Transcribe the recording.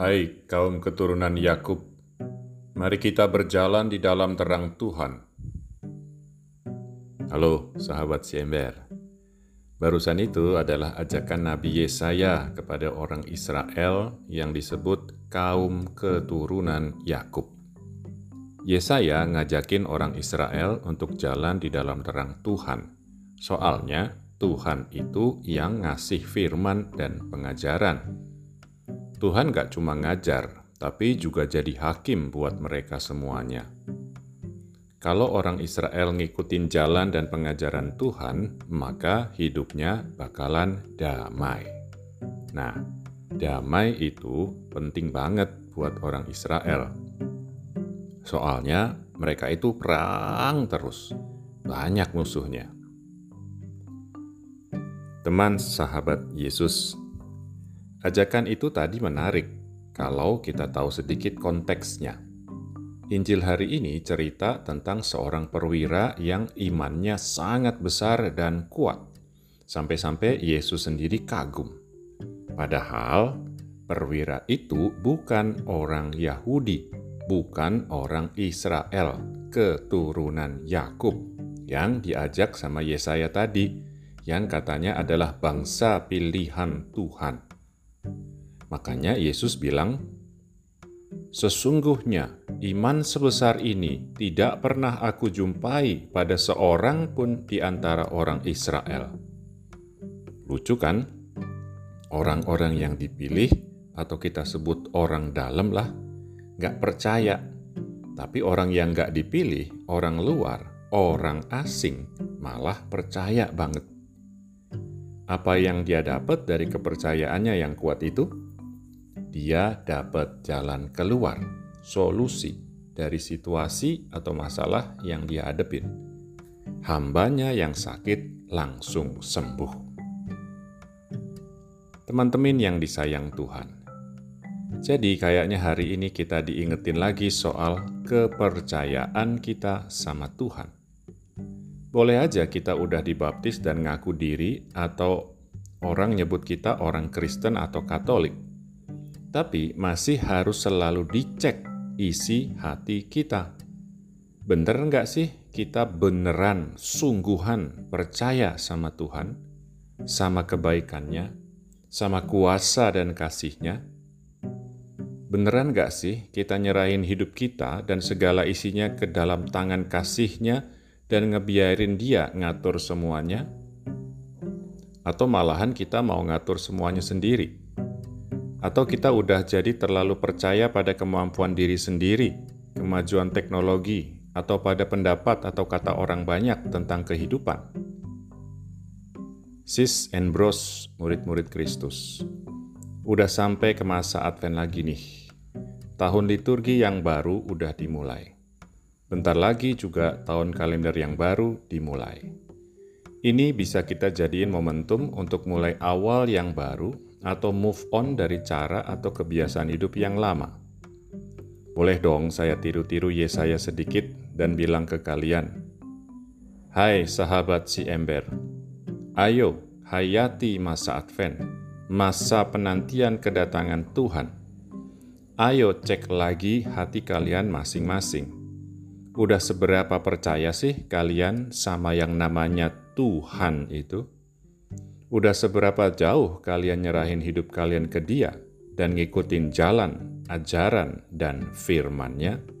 Hai kaum keturunan Yakub, mari kita berjalan di dalam terang Tuhan. Halo sahabat Siember. Barusan itu adalah ajakan Nabi Yesaya kepada orang Israel yang disebut kaum keturunan Yakub. Yesaya ngajakin orang Israel untuk jalan di dalam terang Tuhan. Soalnya Tuhan itu yang ngasih firman dan pengajaran Tuhan gak cuma ngajar, tapi juga jadi hakim buat mereka semuanya. Kalau orang Israel ngikutin jalan dan pengajaran Tuhan, maka hidupnya bakalan damai. Nah, damai itu penting banget buat orang Israel. Soalnya mereka itu perang terus, banyak musuhnya. Teman sahabat Yesus Ajakan itu tadi menarik kalau kita tahu sedikit konteksnya. Injil hari ini cerita tentang seorang perwira yang imannya sangat besar dan kuat, sampai-sampai Yesus sendiri kagum. Padahal perwira itu bukan orang Yahudi, bukan orang Israel, keturunan Yakub yang diajak sama Yesaya tadi, yang katanya adalah bangsa pilihan Tuhan. Makanya Yesus bilang, Sesungguhnya iman sebesar ini tidak pernah aku jumpai pada seorang pun di antara orang Israel. Lucu kan? Orang-orang yang dipilih atau kita sebut orang dalam lah, gak percaya. Tapi orang yang gak dipilih, orang luar, orang asing, malah percaya banget. Apa yang dia dapat dari kepercayaannya yang kuat itu? Dia dapat jalan keluar, solusi dari situasi atau masalah yang dia hadepin. Hambanya yang sakit langsung sembuh. Teman-teman yang disayang Tuhan. Jadi kayaknya hari ini kita diingetin lagi soal kepercayaan kita sama Tuhan. Boleh aja kita udah dibaptis dan ngaku diri atau orang nyebut kita orang Kristen atau Katolik tapi masih harus selalu dicek isi hati kita. Bener nggak sih kita beneran sungguhan percaya sama Tuhan, sama kebaikannya, sama kuasa dan kasihnya? Beneran nggak sih kita nyerahin hidup kita dan segala isinya ke dalam tangan kasihnya dan ngebiarin dia ngatur semuanya? Atau malahan kita mau ngatur semuanya sendiri? Atau kita udah jadi terlalu percaya pada kemampuan diri sendiri, kemajuan teknologi, atau pada pendapat atau kata orang banyak tentang kehidupan? Sis and bros, murid-murid Kristus. Udah sampai ke masa Advent lagi nih. Tahun liturgi yang baru udah dimulai. Bentar lagi juga tahun kalender yang baru dimulai. Ini bisa kita jadiin momentum untuk mulai awal yang baru atau move on dari cara atau kebiasaan hidup yang lama. Boleh dong saya tiru-tiru Yesaya sedikit dan bilang ke kalian, Hai sahabat si ember, ayo hayati masa Advent, masa penantian kedatangan Tuhan. Ayo cek lagi hati kalian masing-masing. Udah seberapa percaya sih kalian sama yang namanya Tuhan itu? Udah seberapa jauh kalian nyerahin hidup kalian ke dia dan ngikutin jalan, ajaran, dan firmannya?